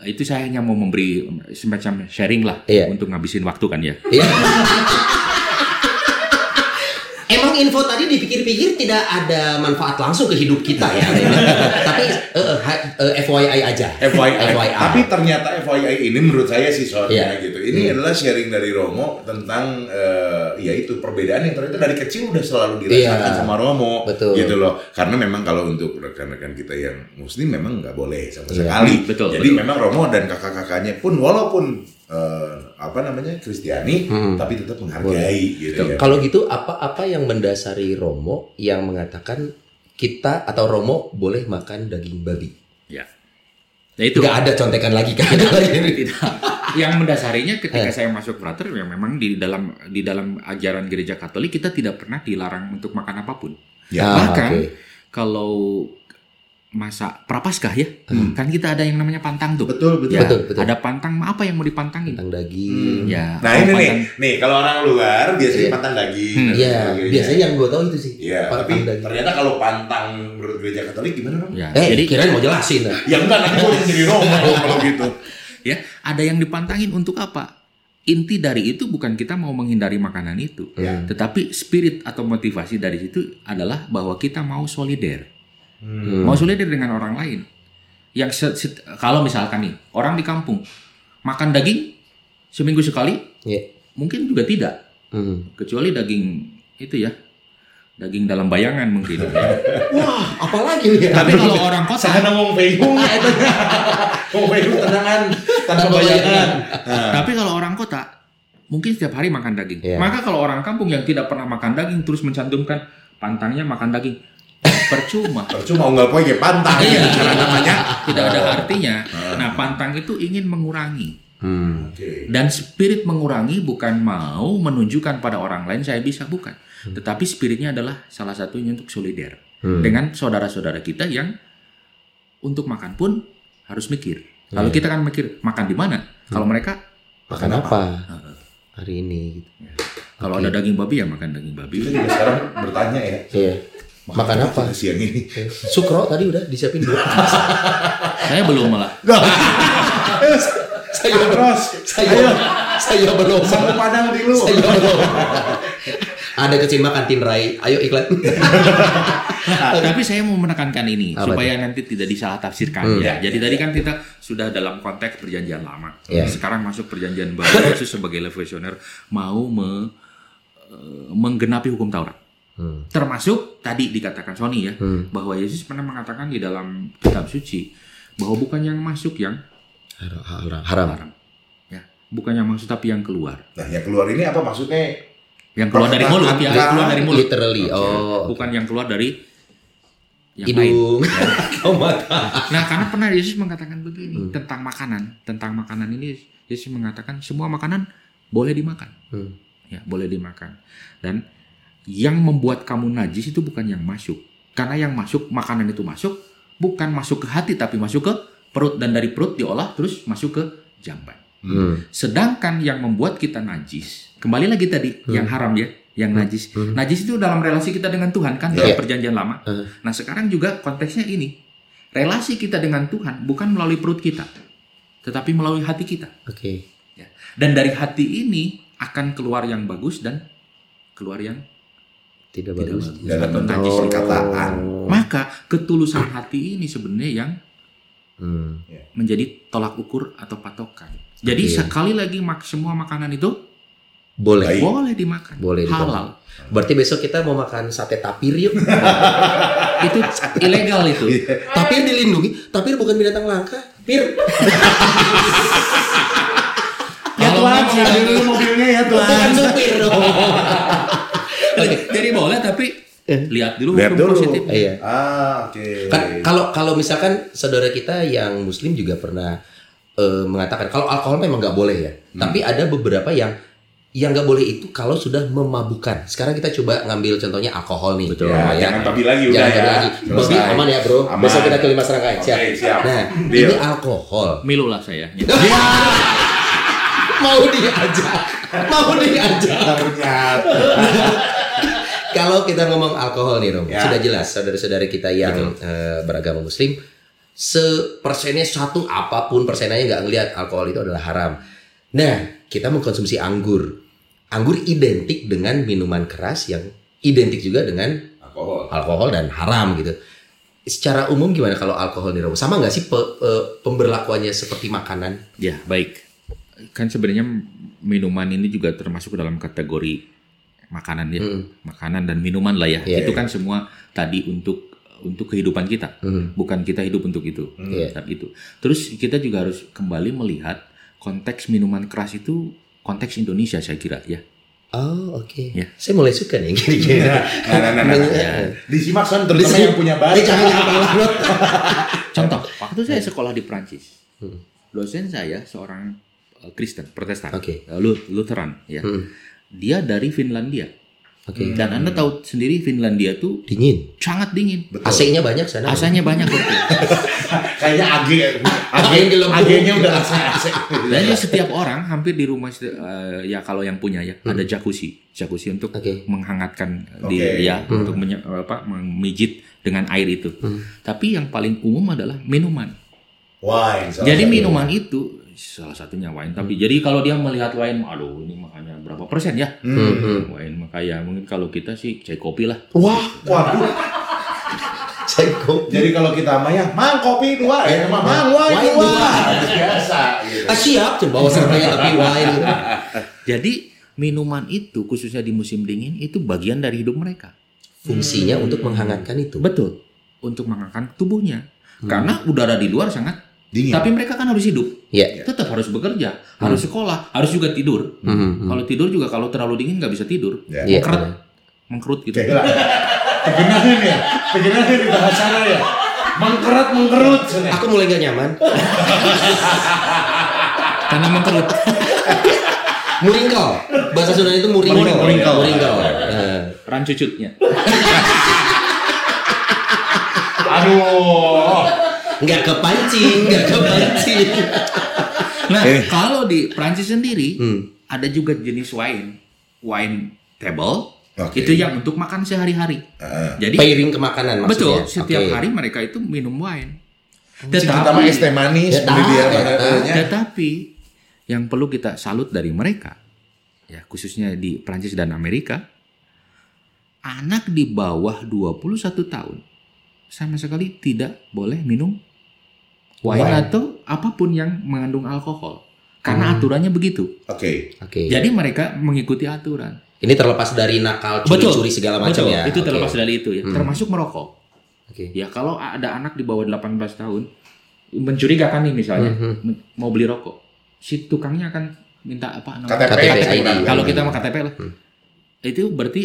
itu saya hanya mau memberi semacam sharing lah Iya. untuk ngabisin waktu kan ya. Iya. Emang info tadi dipikir-pikir tidak ada manfaat langsung ke hidup kita ya. Tapi eh, eh, ha- eh, FYI aja. FYI. FYI. Tapi ternyata FYI ini menurut saya sih soalnya Iya. gitu. Ini adalah sharing dari Romo tentang eh, ya itu perbedaan yang ternyata dari kecil udah selalu dirasakan Iya. sama Romo. Betul. Gitu loh. Karena memang kalau untuk rekan-rekan kita yang muslim memang nggak boleh sama Iya. sekali. Betul, Jadi betul. memang Romo dan kakak-kakaknya pun walaupun eh, apa namanya Kristiani Hmm. tapi tetap menghargai gitu ya. Kalau gitu apa-apa yang mendasari Romo yang mengatakan kita atau Romo boleh makan daging babi? Ya. Ya itu. Tidak ada contekan lagi kan? Ada lagi. Tidak. Yang mendasarinya ketika Eh. saya masuk frater ya memang di dalam di dalam ajaran gereja Katolik kita tidak pernah dilarang untuk makan apa pun. Ya. Ah, Bahkan oke. kalau masa prapaskah ya, Hmm. kan kita ada yang namanya pantang tuh. Betul betul. Ya, Betul, betul. Ada pantang apa yang mau dipantangin? Tentang daging. Ya. Nah ini nih, pantang- nih kalau orang luar biasanya Iya. pantang daging. Hmm. Iya, sebagainya. biasanya yang gue tahu itu sih. Iya, tapi pantang daging. ternyata kalau pantang menurut gereja Katolik gimana dong? Ya, Eh, jadi kirain mau jelasin. Ya enggak, nanti gue jadi Romo dong kalau gitu. ya ada yang dipantangin untuk apa? Inti dari itu bukan kita mau menghindari makanan itu, Ya. tetapi spirit atau motivasi dari situ adalah bahwa kita mau solider, Hmm. mau solider dengan orang lain. Yang se- se- kalau misalkan nih orang di kampung makan daging seminggu sekali, Iya. mungkin juga tidak, Hmm. kecuali daging itu ya, daging dalam bayangan mungkin. Wah, apalagi ya? Tapi kalau orang kota Sana ngomong Feihung ya itu. Ngomong Feihung tenangan tanpa bayangan. Nah, Tapi kalau orang kota mungkin setiap hari makan daging. Iya. Maka kalau orang kampung yang tidak pernah makan daging terus mencantumkan pantangnya makan daging, percuma. percuma nggak poin ya pantang Iya. gitu cara namanya. Tidak ada artinya. Nah, pantang itu ingin mengurangi. Hmm. Oke. Dan spirit mengurangi bukan mau menunjukkan pada orang lain saya bisa bukan. Tetapi spiritnya adalah salah satunya untuk solider Hmm. dengan saudara-saudara kita yang untuk makan pun harus mikir. Kalau Iya. kita kan mikir makan di mana? Kalau mereka Makan apa? Hari ini gitu. kalau Oke. ada daging babi ya makan daging babi. Kita juga sekarang bertanya ya. Iya. Makan apa? Siang ini. Sukro tadi udah disiapin dua. Saya belum malah. saya Terus, saya saya belum. satu padang di lu. Saya belum. Ada kecil makan tin Rai. Ayo iklan. Tapi saya mau menekankan ini Apa supaya nanti tidak disalah tafsirkan Hmm. ya. Jadi tadi kan kita sudah dalam konteks perjanjian lama. Iya. Sekarang masuk perjanjian baru Yesus sebagai levisioner mau me- eh, menggenapi hukum Taurat. Hmm. Termasuk tadi dikatakan Sony ya Hmm. bahwa Yesus pernah mengatakan di dalam kitab suci bahwa bukan yang masuk yang Haram. Haram. Haram. Ya, bukan yang masuk tapi yang keluar. Nah, yang keluar ini apa maksudnya? Yang keluar dari mulut ya, yang keluar dari mulut. Literally. Oh. Bukan yang keluar dari yang lain. Hidung. Oh mata. Nah, karena pernah Yesus mengatakan begini Hmm. tentang makanan, tentang makanan ini Yesus mengatakan semua makanan boleh dimakan, Hmm. ya boleh dimakan. Dan yang membuat kamu najis itu bukan yang masuk, karena yang masuk makanan itu masuk bukan masuk ke hati tapi masuk ke perut dan dari perut diolah terus masuk ke jamban. Hmm. Sedangkan yang membuat kita najis, kembali lagi tadi yang haram ya, yang najis. Hmm. Najis itu dalam relasi kita dengan Tuhan kan Iya. dalam perjanjian lama. Hmm. Nah sekarang juga konteksnya ini, relasi kita dengan Tuhan bukan melalui perut kita, tetapi melalui hati kita. Oke. Ya. Dan dari hati ini akan keluar yang bagus dan keluar yang Tidak Tidak bagus. bentuk Najis. perkataan. maka ketulusan hati ini sebenarnya yang Hmm. menjadi tolak ukur atau patokan. Jadi Oke. sekali lagi mak semua makanan itu Boleh. Baik. boleh dimakan, Boleh dimakan. halal. Berarti besok kita mau makan sate tapir yuk. itu ilegal itu. tapir dilindungi. Tapir bukan binatang langka. Pir. Ambil dulu mobilnya ya Tuan. Bukan supir dong. Jadi boleh tapi lihat dulu Lihat hukum dulu. positif. Iya. Ah, oke. Kan kalau kalau misalkan saudara kita yang muslim juga pernah eh, mengatakan kalau alkohol memang nggak boleh ya. Hmm. Tapi ada beberapa yang yang nggak boleh itu kalau sudah memabukkan. Sekarang kita coba ngambil contohnya alkohol nih. Betul. Ya, jangan babi lagi udah Jangan ya. lagi. Babi aman ya bro. Aman. Besok kita ke lima serangkai. Siap. siap. Nah Deal. ini alkohol. Milu lah saya. Mau diajak. Mau diajak. Ternyata. Kalau kita ngomong alkohol nih Rom, Ya. sudah jelas saudara-saudara kita yang eh, beragama muslim, sepersennya satu apa pun persenanya nggak ngelihat alkohol itu adalah haram. Nah, kita mengkonsumsi anggur. Anggur identik dengan minuman keras yang identik juga dengan Alkohol. alkohol dan haram gitu. Secara umum gimana kalau alkohol nih Rom? Sama nggak sih pe- eh, pemberlakuannya seperti makanan? Ya baik. Kan sebenarnya minuman ini juga termasuk dalam kategori makanan ya, Hmm. makanan dan minuman lah ya. Iya, itu iya. kan semua tadi untuk untuk kehidupan kita, Hmm. bukan kita hidup untuk itu. Iya. Tapi itu. Terus kita juga harus kembali melihat konteks minuman keras itu konteks Indonesia saya kira ya. Oh oke. Ya. Saya mulai suka nih gini-gini. Nah, nah, nah, nah. Ya. Disimak son, terutama Disimak. yang punya Eh, jangan jangan banget. Contoh, waktu saya sekolah di Prancis, dosen saya seorang eh, Kristen Protestan, Oke. eh, Lu- Lutheran ya. Hmm. Dia dari Finlandia. Oke. Dan Anda tahu sendiri Finlandia tuh Dingin. sangat dingin. AC-nya banyak sana. Asanya banyak. Kayaknya AG, AG. AG-nya udah AC, AC. Dan setiap orang hampir di rumah eh, ya kalau yang punya ya ada jacuzzi, jacuzzi untuk Oke. menghangatkan di Oke. ya untuk menye- apa memijit dengan air itu. Tapi yang paling umum adalah minuman. Wine. Jadi minuman itu salah satunya wine. Tapi jadi kalau dia melihat wine, aduh ini makanya berapa persen ya? Hmm. Wine makanya mungkin kalau kita sih cek kopi lah. Wah, Waduh. saya kopi. Jadi kalau kita sama ya, mang kopi dua, ya mang, mang wine, Wine dua. dua. Biasa. Gitu. Ah, siap, coba bawa sertanya tapi wine. Jadi minuman itu khususnya di musim dingin itu bagian dari hidup mereka. Fungsinya untuk menghangatkan itu. Betul. Untuk mengangkat tubuhnya. Karena udara di luar sangat Dingin. tapi mereka kan harus hidup. Ya. Tetap harus bekerja, harus sekolah, harus juga tidur. Hmm. Kalau tidur juga kalau terlalu dingin nggak bisa tidur. Ya. Iya. Mengkeret, mengkerut gitu. Kayak lah. Tegenahin ya, tegenahin di bahasanya ya. Mengkerut, mengkerut. Aku mulai gak nyaman. Karena mengkerut. Muringkal. Bahasa Sunda itu muringkal. Muring- muringkal. Muringkal. Eh. Rancucutnya. Aduh. Nggak kepancing, nggak kepancing. Nah, Eh. kalau di Prancis sendiri Hmm. ada juga jenis wine, wine table. Oke. Itu yang untuk makan sehari-hari. Heeh. Jadi Pairing ke makanan maksudnya. betul, setiap Oke. hari mereka itu minum wine. Terutama es teh manis, Ya, dia. Tetapi yang perlu kita salut dari mereka, ya khususnya di Prancis dan Amerika, anak di bawah 21 tahun sama sekali tidak boleh minum wine, Wine. atau apa pun yang mengandung alkohol. Karena aturannya begitu. Oke. Oke. Jadi mereka mengikuti aturan. Ini terlepas dari nakal, curi-curi segala macam betul. ya. Itu Oke. terlepas dari itu ya. Hmm. Termasuk merokok. Oke. Ya kalau ada anak di bawah 18 tahun mencurigakan nih misalnya men- mau beli rokok, si tukangnya akan minta apa namanya? KTP, KTP KTP. ID. Kalau kita mau KTP lah. Hmm. Itu berarti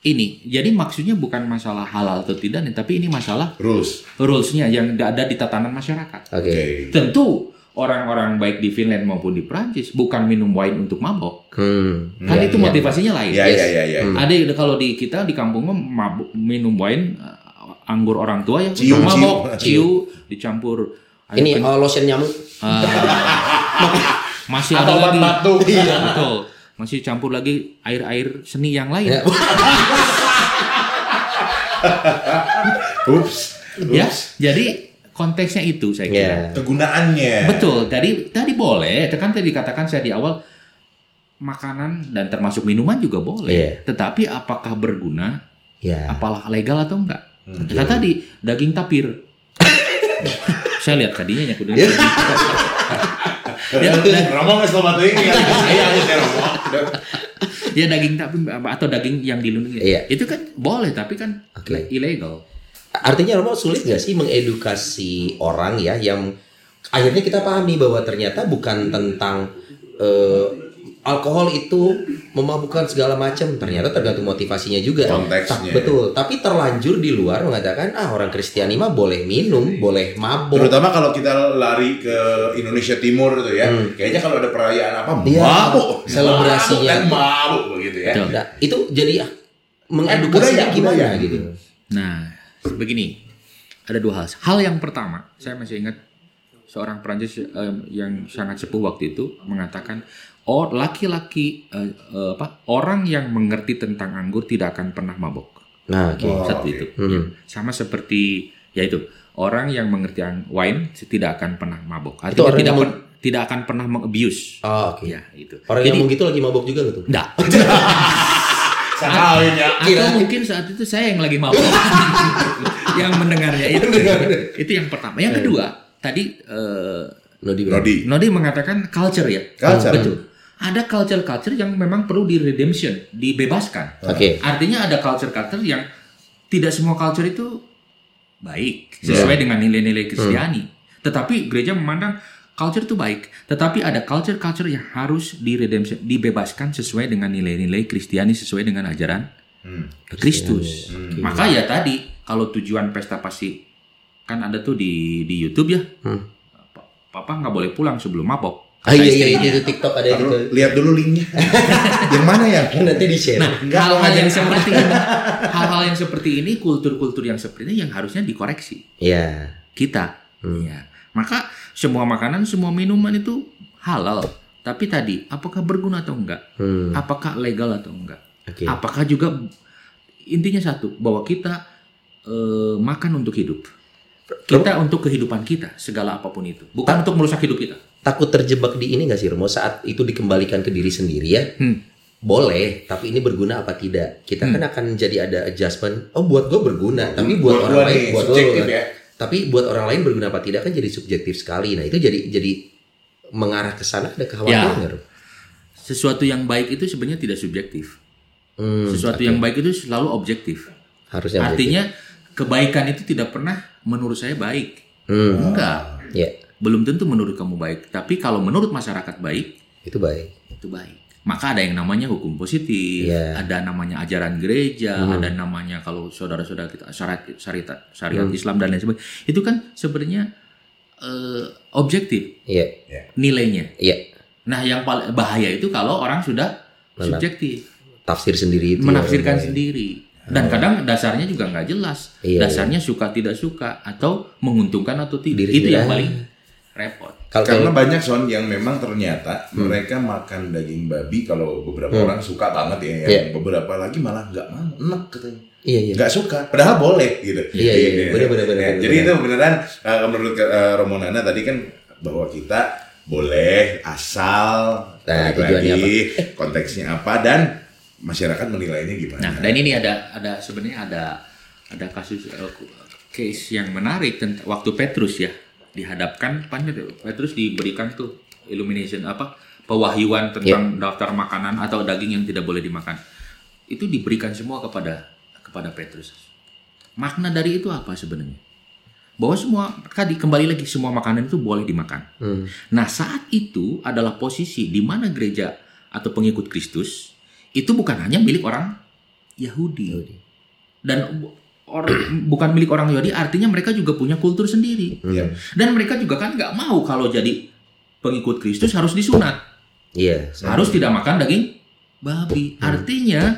ini. Jadi maksudnya bukan masalah halal atau tidak nih, tapi ini masalah Rules. rules-nya yang ada di tatanan masyarakat. Oke. Oke. Tentu orang-orang baik di Finland maupun di Prancis bukan minum wine untuk mabok. Hmm. Kan Ya, itu ya. motivasinya lain. Ya, Yes. ya, ya, ya. Hmm. Ada kalau di kita di kampung mah mabuk, minum wine uh, anggur orang tua yang Ciu, untuk mabok, ciu. ciu, dicampur air Ini oh, lotion nyamuk. Ah, masih ada Atau lagi. batuk. Iya, betul. Masih campur lagi air-air seni yang lain. Ya. Ups. Ya, jadi konteksnya itu saya kira. Ya. Kegunaannya. Betul. Tadi tadi boleh. Kan tadi dikatakan saya di awal makanan dan termasuk minuman juga boleh. Iya. Tetapi apakah berguna? Ya. Apalah legal atau enggak? Hmm. Kata tadi daging tapir. saya lihat tadinya ya kudu. Iya. ya, Romo nggak selamat ini kan saya aja Romo. ya daging tapir apa- atau daging yang dilindungi. Iya. Itu kan boleh tapi kan Oke. ilegal. Artinya Romo sulit nggak sih mengedukasi orang ya yang akhirnya kita pahami bahwa ternyata bukan tentang eh, alkohol itu memabukkan segala macam ternyata tergantung motivasinya juga Konteksnya. Ta- betul tapi terlanjur di luar mengatakan ah orang Kristiani mah boleh minum boleh mabuk Terutama kalau kita lari ke Indonesia Timur itu ya, kayaknya kalau ada perayaan apa Hmm. Iya, mabuk, selebrasinya. mabuk begitu ya. Nah, itu jadi ah, mengedukasinya budaya, gimana budaya. gitu Nah, begini, ada dua hal. Hal yang pertama, saya masih ingat seorang Prancis eh, yang sangat sepuh waktu itu mengatakan, oh laki-laki eh, eh, apa orang yang mengerti tentang anggur tidak akan pernah mabok. nah oke Oh, Satu oke. itu. Hmm. Ya. Sama seperti yaitu orang yang mengerti ang- wine tidak akan pernah mabok. Itu Artinya orang tidak yang per- tidak akan pernah mengabuse. oh, oke Ya, itu. orang Jadi yang ngomong gitu lagi mabuk juga tuh enggak. Ya. Atau mungkin saat itu saya yang lagi mabuk. yang mendengarnya itu. itu yang pertama. Yang kedua, tadi eh, Nodi. Nodi. Nodi mengatakan culture ya. Culture. Betul. Ada culture-culture yang memang perlu di redemption, dibebaskan. oke Artinya ada culture-culture yang tidak semua culture itu baik sesuai dengan nilai-nilai Kristiani. Tetapi gereja memandang culture itu baik, tetapi ada culture-culture yang harus di redemption, dibebaskan sesuai dengan nilai-nilai Kristiani sesuai dengan ajaran Hmm. Kristus. Maka ya tadi kalau tujuan pesta pasti kan ada tuh di di YouTube ya. Hmm. Pa- Papa nggak boleh pulang sebelum mabok. Ah iya iya istrinya. itu TikTok ada Taruh, gitu lihat dulu linknya. yang mana ya? nanti di share Nah, Enggak, hal-hal yang seperti ini, hal-hal yang seperti ini, kultur-kultur yang seperti ini yang harusnya dikoreksi ya kita. Hmm. Ya. Maka semua makanan, semua minuman itu halal. Tapi tadi, apakah berguna atau enggak? hmm. Apakah legal atau enggak? oke Apakah juga intinya satu bahwa kita eh, makan untuk hidup. Kita untuk kehidupan kita, segala apa pun itu. Bukan untuk merusak hidup kita. Takut terjebak di ini nggak sih Romo saat itu dikembalikan ke diri sendiri ya Hmm. boleh tapi ini berguna apa tidak kita kan akan jadi ada adjustment oh buat gue berguna tapi buat, Buat orang lain buat lo kan. ya. tapi buat orang lain berguna apa tidak kan jadi subjektif sekali nah itu jadi jadi mengarah ke sana ada kekhawatiran Ya. Sesuatu yang baik itu sebenarnya tidak subjektif. Hmm, Sesuatu yang baik itu selalu objektif. harusnya. Artinya kebaikan itu tidak pernah menurut saya baik. hmm, Enggak. ya Belum tentu menurut kamu baik, tapi kalau menurut masyarakat baik, itu baik itu baik. Maka ada yang namanya hukum positif, Iya. ada namanya ajaran gereja, ada namanya kalau saudara-saudara kita syariat syariat, syariat Islam dan lain sebagainya. Itu kan sebenarnya eh, objektif iya nilainya. iya Nah, yang paling bahaya itu kalau orang sudah Menang. subjektif, tafsir sendiri itu menafsirkan ya. sendiri. Dan kadang dasarnya juga nggak jelas. Iya, dasarnya suka tidak suka atau menguntungkan atau tidak. Diri itu yang paling repot. kalau Karena banyak son yang memang ternyata mereka makan daging babi kalau beberapa Hmm. orang suka banget ya, yang Iya. beberapa lagi malah nggak mau, enak katanya. iya iya nggak suka padahal boleh gitu Iya, iya, iya. Bener, bener, bener, Ya, bener, jadi bener. itu beneran eh, menurut uh, Romonana tadi kan bahwa kita boleh asal Nah, lagi, konteksnya apa dan masyarakat menilainya gimana Nah, dan ini ada ada sebenarnya ada ada kasus eh, case yang menarik tentang waktu Petrus ya dihadapkan pan Petrus diberikan tuh illumination apa pewahyuan tentang daftar makanan atau daging yang tidak boleh dimakan. Itu diberikan semua kepada kepada Petrus. Makna dari itu apa sebenarnya? Bahwa semua tadi kembali lagi semua makanan itu boleh dimakan. Hmm. Nah, saat itu adalah posisi di mana gereja atau pengikut Kristus itu bukan hanya milik orang Yahudi. Dan bu- orang bukan milik orang Yahudi artinya mereka juga punya kultur sendiri. Iya. Dan mereka juga kan nggak mau kalau jadi pengikut Kristus harus disunat. iya Harus tidak makan daging babi. Artinya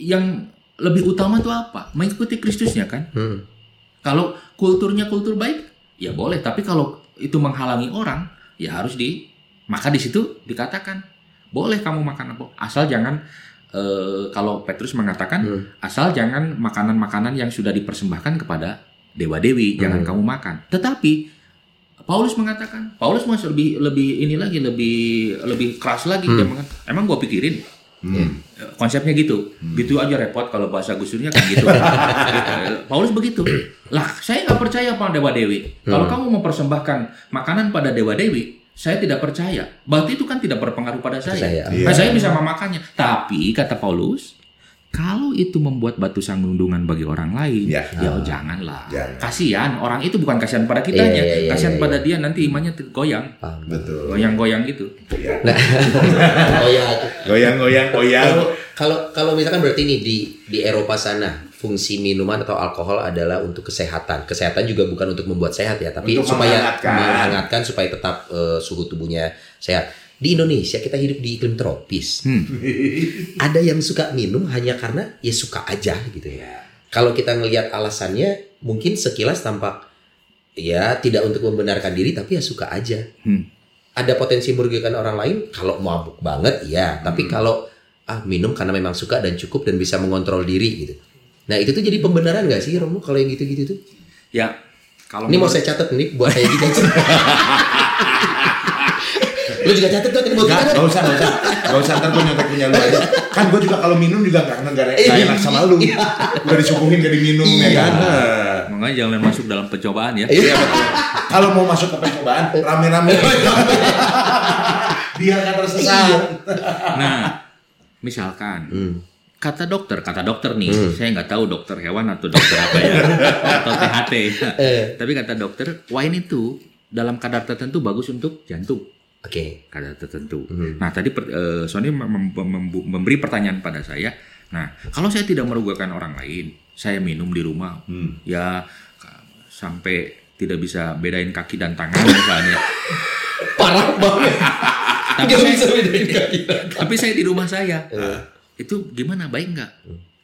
yang lebih utama itu apa? Mengikuti Kristusnya kan? Hmm. Kalau kulturnya kultur baik, ya boleh. Tapi kalau itu menghalangi orang, ya harus di. Maka di situ dikatakan boleh kamu makan apa, asal jangan. Eh, kalau Petrus mengatakan, Hmm. asal jangan makanan-makanan yang sudah dipersembahkan kepada dewa dewi, jangan kamu makan. Tetapi Paulus mengatakan, Paulus masih lebih lebih ini lagi, lebih lebih keras lagi. Dia mengatakan, emang gua pikirin Hmm. konsepnya gitu gitu aja repot kalau bahasa gusurnya kan gitu. Paulus begitu lah saya nggak percaya pada dewa dewi kalau kamu mempersembahkan makanan pada dewa dewi saya tidak percaya. Berarti itu kan tidak berpengaruh pada saya. Saya. Nah, saya bisa memakannya. Tapi kata Paulus Kalau itu membuat batu sandungan bagi orang lain, Ya. ya, oh, janganlah. Jangan. Kasihan orang itu bukan kasihan pada kitanya, Iya, iya, iya, kasihan iya, pada dia nanti imannya goyang, Paham. Betul. goyang-goyang gitu. Iya. ya Goyang-goyang, goyang. kalau kalau kalau misalkan berarti nih di di Eropa sana fungsi minuman atau alkohol adalah untuk kesehatan kesehatan juga bukan untuk membuat sehat ya tapi Untuk supaya menghangatkan. supaya tetap eh, suhu tubuhnya sehat di Indonesia kita hidup di iklim tropis. Hmm. ada yang suka minum hanya karena ya suka aja gitu ya. Kalau kita ngelihat alasannya mungkin sekilas tampak ya tidak untuk membenarkan diri tapi ya suka aja. Hmm. ada potensi merugikan orang lain kalau mabuk banget ya tapi kalau ah minum karena memang suka dan cukup dan bisa mengontrol diri gitu. Nah itu tuh jadi pembenaran gak sih Romo kalau yang gitu-gitu tuh? Ya, kalau ini mau saya catat nih buat saya juga lu juga catat tuh Enggak, kita enggak usah, enggak usah. Enggak usah, ntar gue nyontek punya lu aja. Kan gue juga kalau minum juga enggak enggak enggak enak sama lu. Udah disuguhin gak diminum ya Iya. kan. Makanya jangan masuk dalam pencobaan ya. Iya betul. Kalau mau masuk ke percobaan, rame-rame. Biar gak tersesat. Nah, misalkan Hmm. kata dokter, kata dokter nih, Hmm. saya nggak tahu dokter hewan atau dokter apa ya, atau THT. Eh. Tapi kata dokter, wine itu dalam kadar tertentu bagus untuk jantung, oke kadar tertentu. Hmm. Nah, tadi per- eh, Sony mem- mem- mem- memberi pertanyaan pada saya. Nah, kalau saya tidak merugikan orang lain, saya minum di rumah, Hmm. ya sampai tidak bisa bedain kaki dan tangan misalnya. parah banget Tapi saya- bisa bedain kaki Tapi saya di rumah saya. Eh. Itu gimana baik nggak?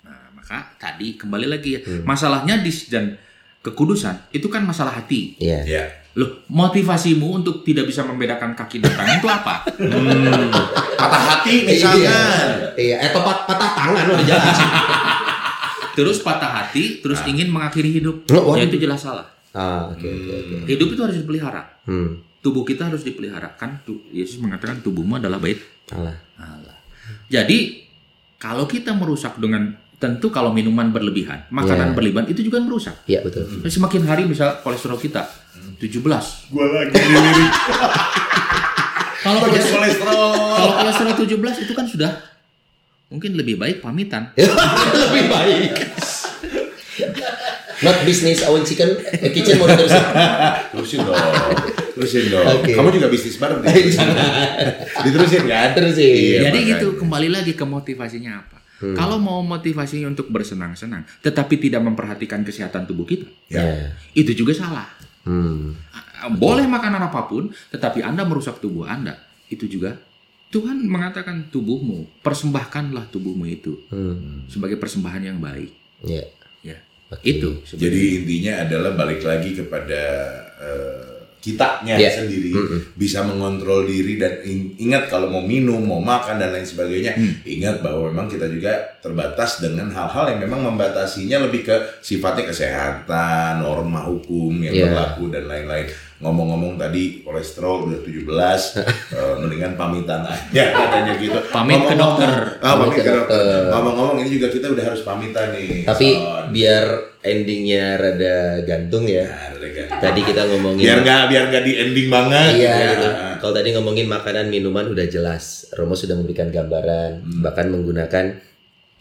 Nah, maka tadi kembali lagi ya. Hmm. Masalahnya di dan kekudusan itu kan masalah hati. Iya Iya. Loh, motivasimu untuk tidak bisa membedakan kaki dan tangan itu apa? Hmm. Patah hati misalkan. iya eh pat- patah tangan udah jelas Terus patah hati, terus ingin mengakhiri hidup. Oh. Ya itu jelas salah. ah oke oke oke Hidup itu harus dipelihara. hmm Tubuh kita harus dipelihara. Kan Yesus mengatakan tubuhmu adalah bait alah Allah. Jadi kalau kita merusak dengan tentu kalau minuman berlebihan, makanan Iya. berlebihan itu juga merusak. iya betul Semakin hari misal kolesterol kita 17. Gue lagi dilirik. Kalau kolesterol, kolesterol. kalau kolesterol 17 itu kan sudah mungkin lebih baik pamitan. lebih baik not business own chicken eh, kitchen mau diterusin Terusin dong. Terusin dong. Oke. Kamu juga bisnis bareng. diterusin. Diterusin kan? Terusin. Iya, Jadi makanya. gitu kembali lagi ke motivasinya apa. Kalau mau motivasinya untuk bersenang-senang, tetapi tidak memperhatikan kesehatan tubuh kita, Ya. itu juga salah. Hmm. Boleh makanan apa pun, tetapi Anda merusak tubuh Anda, itu juga Tuhan mengatakan tubuhmu, persembahkanlah tubuhmu itu Hmm. sebagai persembahan yang baik. Ya. Ya, Oke. itu. sebenarnya. Jadi intinya adalah balik lagi kepada eh, kitanya Iya. sendiri Mm-mm. bisa mengontrol diri dan in- ingat kalau mau minum, mau makan dan lain sebagainya, Hmm. ingat bahwa memang kita juga terbatas dengan hal-hal yang memang membatasinya lebih ke sifatnya kesehatan, norma hukum yang Iya. berlaku dan lain-lain. Ngomong-ngomong tadi kolesterol udah 17, eh, mendingan pamitan aja katanya gitu. Pamit ke Ngomong-ngomong- dokter. Ah, pamit Pamit ke ke dokter. Ngomong-ngomong ini juga kita udah harus pamitan nih. Tapi Son. biar endingnya rada gantung ya. Tadi kita ngomongin biar nggak biar nggak di ending banget Iya Ya. gitu. Kalau tadi ngomongin makanan minuman udah jelas. Romo sudah memberikan gambaran, Hmm. bahkan menggunakan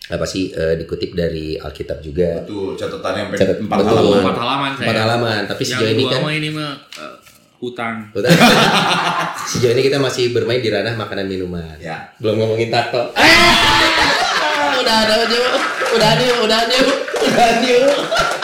apa sih eh, dikutip dari Alkitab juga. Betul, catatannya sampai Catat- empat betul. halaman. Empat halaman saya. Empat halaman. Tapi Yang sejauh ini kan ini mah eh, hutang. sejauh ini kita masih bermain di ranah makanan minuman. Ya. Belum ngomongin tato. Ah, udah ada udah ada, udah ada, udah ada.